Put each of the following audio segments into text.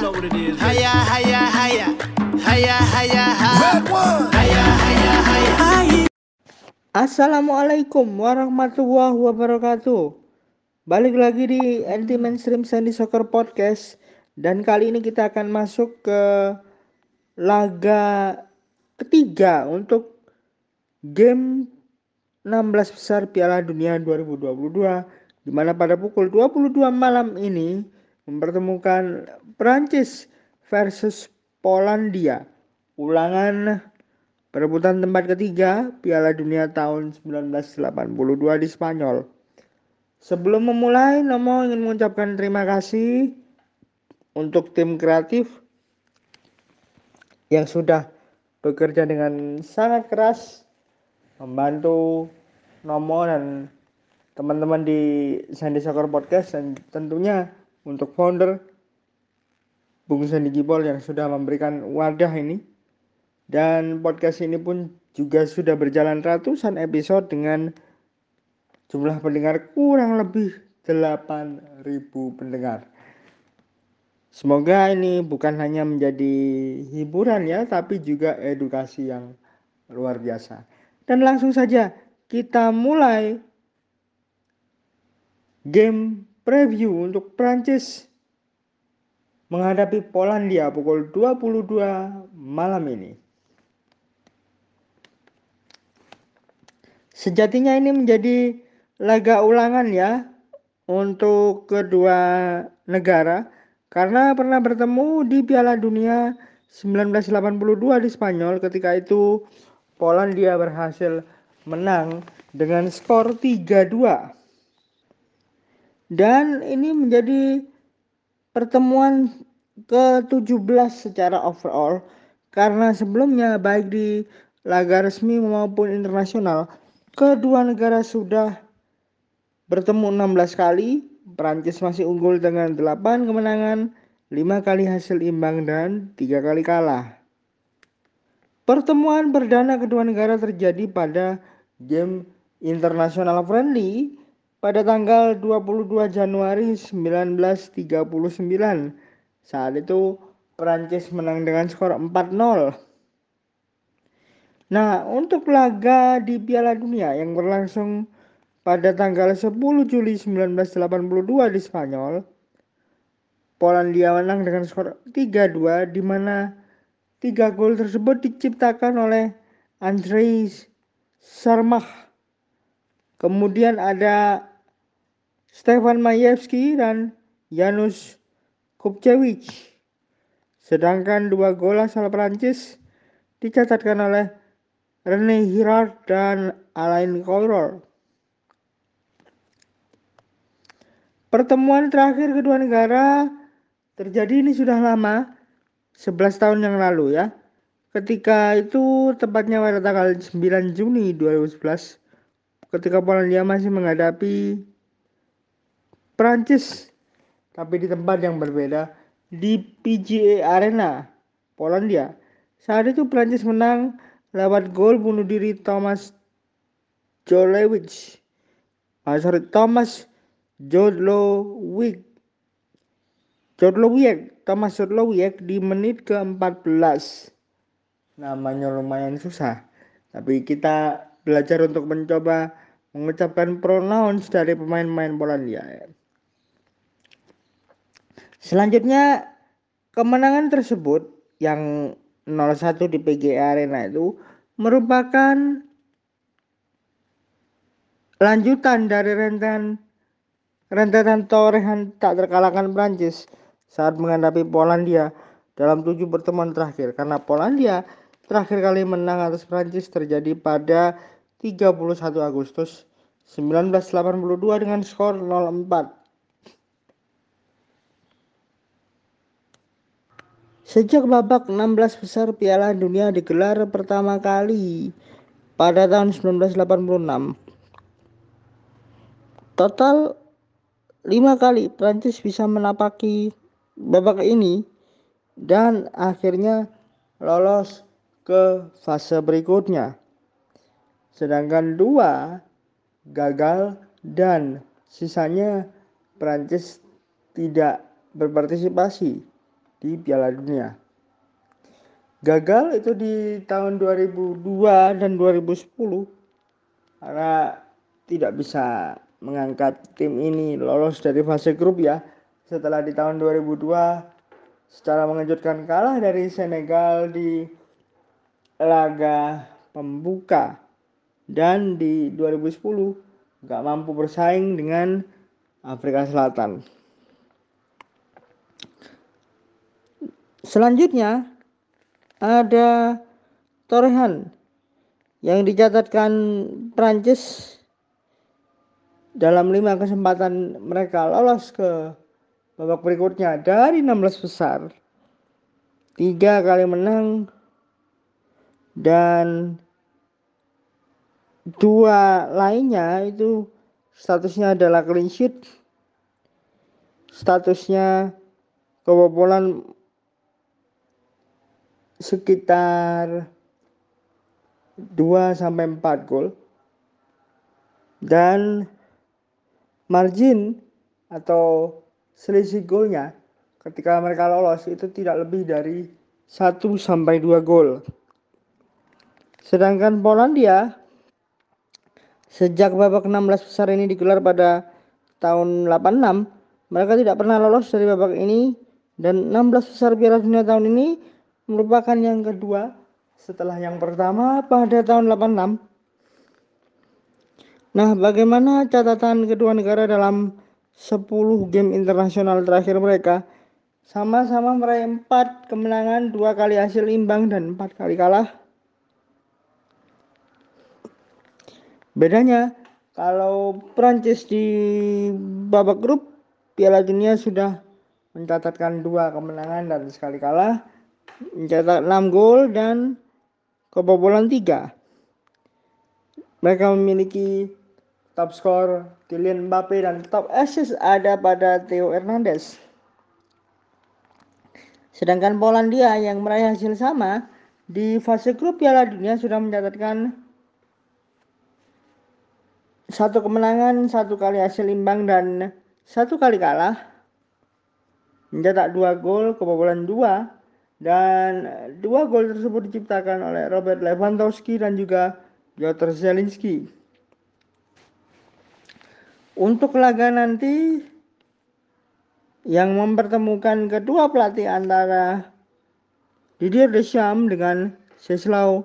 know what it is. Haya, haya, haya. Haya, haya, haya. Red one. Haya, haya, haya. Assalamualaikum warahmatullahi wabarakatuh. Balik lagi di Anti Mainstream Sandy Soccer Podcast dan kali ini kita akan masuk ke laga ketiga untuk game 16 besar Piala Dunia 2022 di mana pada pukul 22 malam ini mempertemukan Prancis versus Polandia. Ulangan perebutan tempat ketiga Piala Dunia tahun 1982 di Spanyol. Sebelum memulai, Nomo ingin mengucapkan terima kasih untuk tim kreatif yang sudah bekerja dengan sangat keras membantu Nomo dan teman-teman di Sandy Soccer Podcast dan tentunya untuk founder Bung Sandy Gibol yang sudah memberikan wadah ini dan podcast ini pun juga sudah berjalan ratusan episode dengan jumlah pendengar kurang lebih 8.000 pendengar. Semoga ini bukan hanya menjadi hiburan ya, tapi juga edukasi yang luar biasa. Dan langsung saja kita mulai game preview untuk Prancis menghadapi Polandia pukul 22 malam ini. Sejatinya ini menjadi laga ulangan ya untuk kedua negara karena pernah bertemu di Piala Dunia 1982 di Spanyol ketika itu Polandia berhasil menang dengan skor 3-2. Dan ini menjadi pertemuan ke-17 secara overall. Karena sebelumnya baik di laga resmi maupun internasional kedua negara sudah bertemu 16 kali. Prancis masih unggul dengan 8 kemenangan 5 kali hasil imbang dan 3 kali kalah. Pertemuan perdana kedua negara terjadi pada game internasional friendly pada tanggal 22 Januari 1939. Saat itu Prancis menang dengan skor 4-0. Nah, untuk laga di Piala Dunia yang berlangsung pada tanggal 10 Juli 1982 di Spanyol, Polandia menang dengan skor 3-2 di mana tiga gol tersebut diciptakan oleh Andrei Sarmah. Kemudian ada Stefan Majewski dan Janusz Kupchewicz. Sedangkan dua gol asal Prancis dicatatkan oleh René Girard dan Alain Coirol. Pertemuan terakhir kedua negara terjadi ini sudah lama, 11 tahun yang lalu ya. Ketika itu tepatnya pada tanggal 9 Juni 2011 ketika Polandia masih menghadapi Prancis tapi di tempat yang berbeda di PGA Arena Polandia. Saat itu Prancis menang lewat gol bunuh diri Thomas Jolewicz. Ah, sorry, Thomas Jodlowick. Jodlowick, Thomas Jodlowick di menit ke-14. Namanya lumayan susah. Tapi kita belajar untuk mencoba mengucapkan pronouns dari pemain-pemain Polandia. Selanjutnya kemenangan tersebut yang 0-1 di PGA Arena itu merupakan lanjutan dari rentetan rentetan torehan tak terkalahkan Prancis saat menghadapi Polandia dalam tujuh pertemuan terakhir. Karena Polandia terakhir kali menang atas Prancis terjadi pada 31 Agustus 1982 dengan skor 0-4 Sejak babak 16 besar Piala Dunia digelar pertama kali pada tahun 1986. Total lima kali Prancis bisa menapaki babak ini dan akhirnya lolos ke fase berikutnya. Sedangkan dua gagal dan sisanya Prancis tidak berpartisipasi di Piala Dunia. Gagal itu di tahun 2002 dan 2010 karena tidak bisa mengangkat tim ini lolos dari fase grup ya. Setelah di tahun 2002 secara mengejutkan kalah dari Senegal di laga pembuka dan di 2010 nggak mampu bersaing dengan Afrika Selatan. Selanjutnya ada torehan yang dicatatkan Prancis dalam lima kesempatan mereka lolos ke babak berikutnya dari 16 besar. Tiga kali menang dan dua lainnya itu statusnya adalah clean sheet statusnya kebobolan sekitar 2 sampai 4 gol. Dan margin atau selisih golnya ketika mereka lolos itu tidak lebih dari 1 sampai 2 gol. Sedangkan Polandia sejak babak 16 besar ini digelar pada tahun 86, mereka tidak pernah lolos dari babak ini dan 16 besar Piala Dunia tahun ini merupakan yang kedua setelah yang pertama pada tahun 86. Nah, bagaimana catatan kedua negara dalam 10 game internasional terakhir mereka? Sama-sama meraih 4 kemenangan, dua kali hasil imbang dan 4 kali kalah. Bedanya kalau Prancis di babak grup Piala Dunia sudah mencatatkan dua kemenangan dan sekali kalah mencetak 6 gol dan kebobolan 3. Mereka memiliki top skor Kylian Mbappe dan top assist ada pada Theo Hernandez. Sedangkan Polandia yang meraih hasil sama di fase grup Piala Dunia sudah mencatatkan satu kemenangan, satu kali hasil imbang dan satu kali kalah. Mencetak dua gol, kebobolan dua dan dua gol tersebut diciptakan oleh Robert Lewandowski dan juga Piotr Zelinski. Untuk laga nanti yang mempertemukan kedua pelatih antara Didier Deschamps dengan Ceslau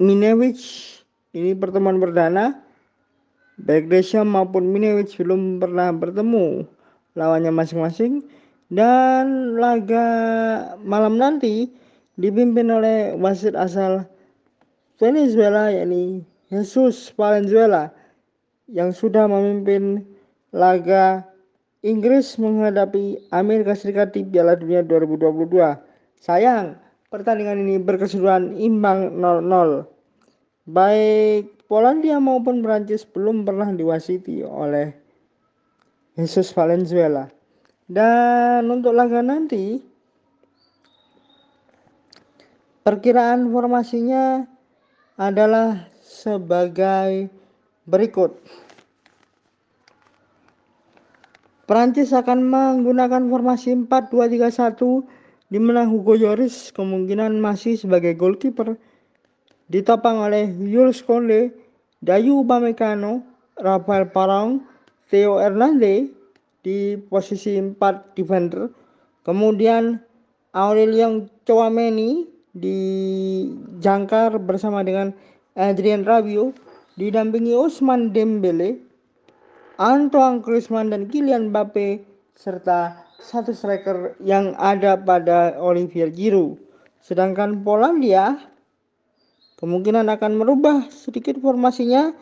Minewicz ini pertemuan perdana baik Deschamps maupun Minewicz belum pernah bertemu lawannya masing-masing dan laga malam nanti dipimpin oleh wasit asal Venezuela yakni Jesus Valenzuela yang sudah memimpin laga Inggris menghadapi Amerika Serikat di Piala Dunia 2022. Sayang, pertandingan ini berkeseluruhan imbang 0-0. Baik Polandia maupun Prancis belum pernah diwasiti oleh Jesus Valenzuela. Dan untuk laga nanti perkiraan formasinya adalah sebagai berikut. Perancis akan menggunakan formasi 4-2-3-1 di mana Hugo Lloris kemungkinan masih sebagai goalkeeper ditopang oleh Jules Koundé, Dayu Upamecano, Rafael Parang, Theo Hernandez, di posisi 4 defender. Kemudian Aurelion Chouameni di jangkar bersama dengan Adrian Rabiot didampingi Usman Dembele, Antoine Griezmann dan Kylian Mbappe serta satu striker yang ada pada Olivier Giroud. Sedangkan Polandia kemungkinan akan merubah sedikit formasinya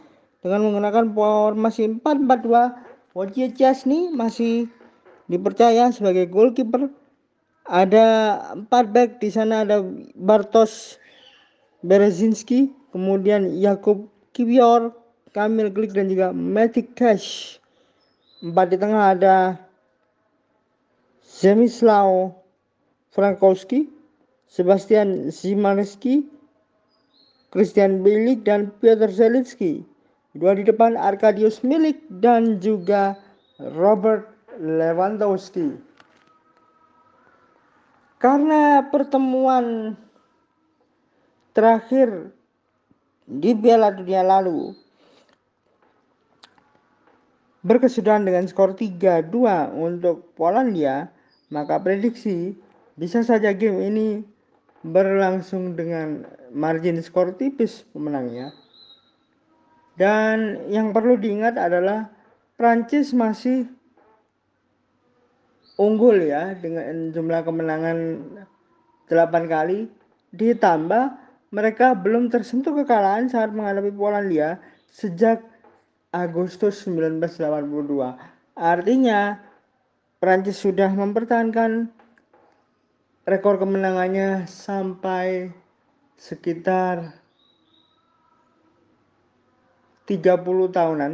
dengan menggunakan formasi 4-4-2 Wojciech Jasny masih dipercaya sebagai goalkeeper. Ada empat back di sana ada Bartosz Berezinski, kemudian Jakub Kiwior, Kamil Glik dan juga Matic Cash. Empat di tengah ada Zemislaw Frankowski, Sebastian Zimanski, Christian Bielik dan Piotr Zelinski. Dua di depan Arkadius Milik dan juga Robert Lewandowski. karena pertemuan terakhir di Piala Dunia lalu berkesudahan dengan skor 3-2 untuk Polandia, maka prediksi bisa saja game ini berlangsung dengan margin skor tipis pemenangnya. Dan yang perlu diingat adalah Prancis masih unggul ya dengan jumlah kemenangan 8 kali ditambah mereka belum tersentuh kekalahan saat menghadapi Polandia sejak Agustus 1982. Artinya Prancis sudah mempertahankan rekor kemenangannya sampai sekitar 30 tahunan.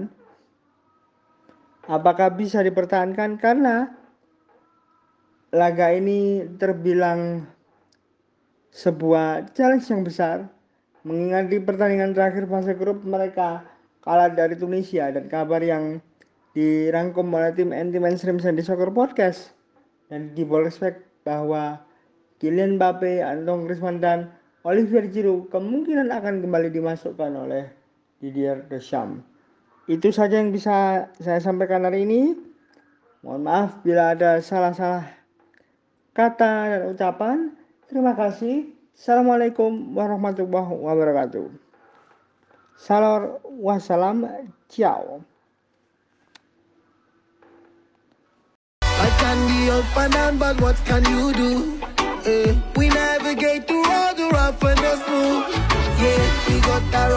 Apakah bisa dipertahankan karena laga ini terbilang sebuah challenge yang besar mengingat di pertandingan terakhir fase grup mereka kalah dari Tunisia dan kabar yang dirangkum oleh tim anti mainstream Sandy Soccer Podcast dan di Respect bahwa Kylian Mbappe, Anton Griezmann dan Olivier Giroud kemungkinan akan kembali dimasukkan oleh Didier Deschamps. Itu saja yang bisa saya sampaikan hari ini. Mohon maaf bila ada salah-salah kata dan ucapan. Terima kasih. Assalamualaikum warahmatullahi wabarakatuh. Salor wassalam, ciao. Yeah, we got that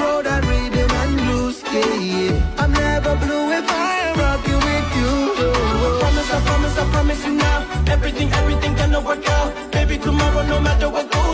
road and rhythm and blues. Yeah, yeah. I'm never blue if I am rocking with you. Oh, Promise, I promise, I promise you now. Everything, everything gonna work out. Baby, tomorrow, no matter what goes.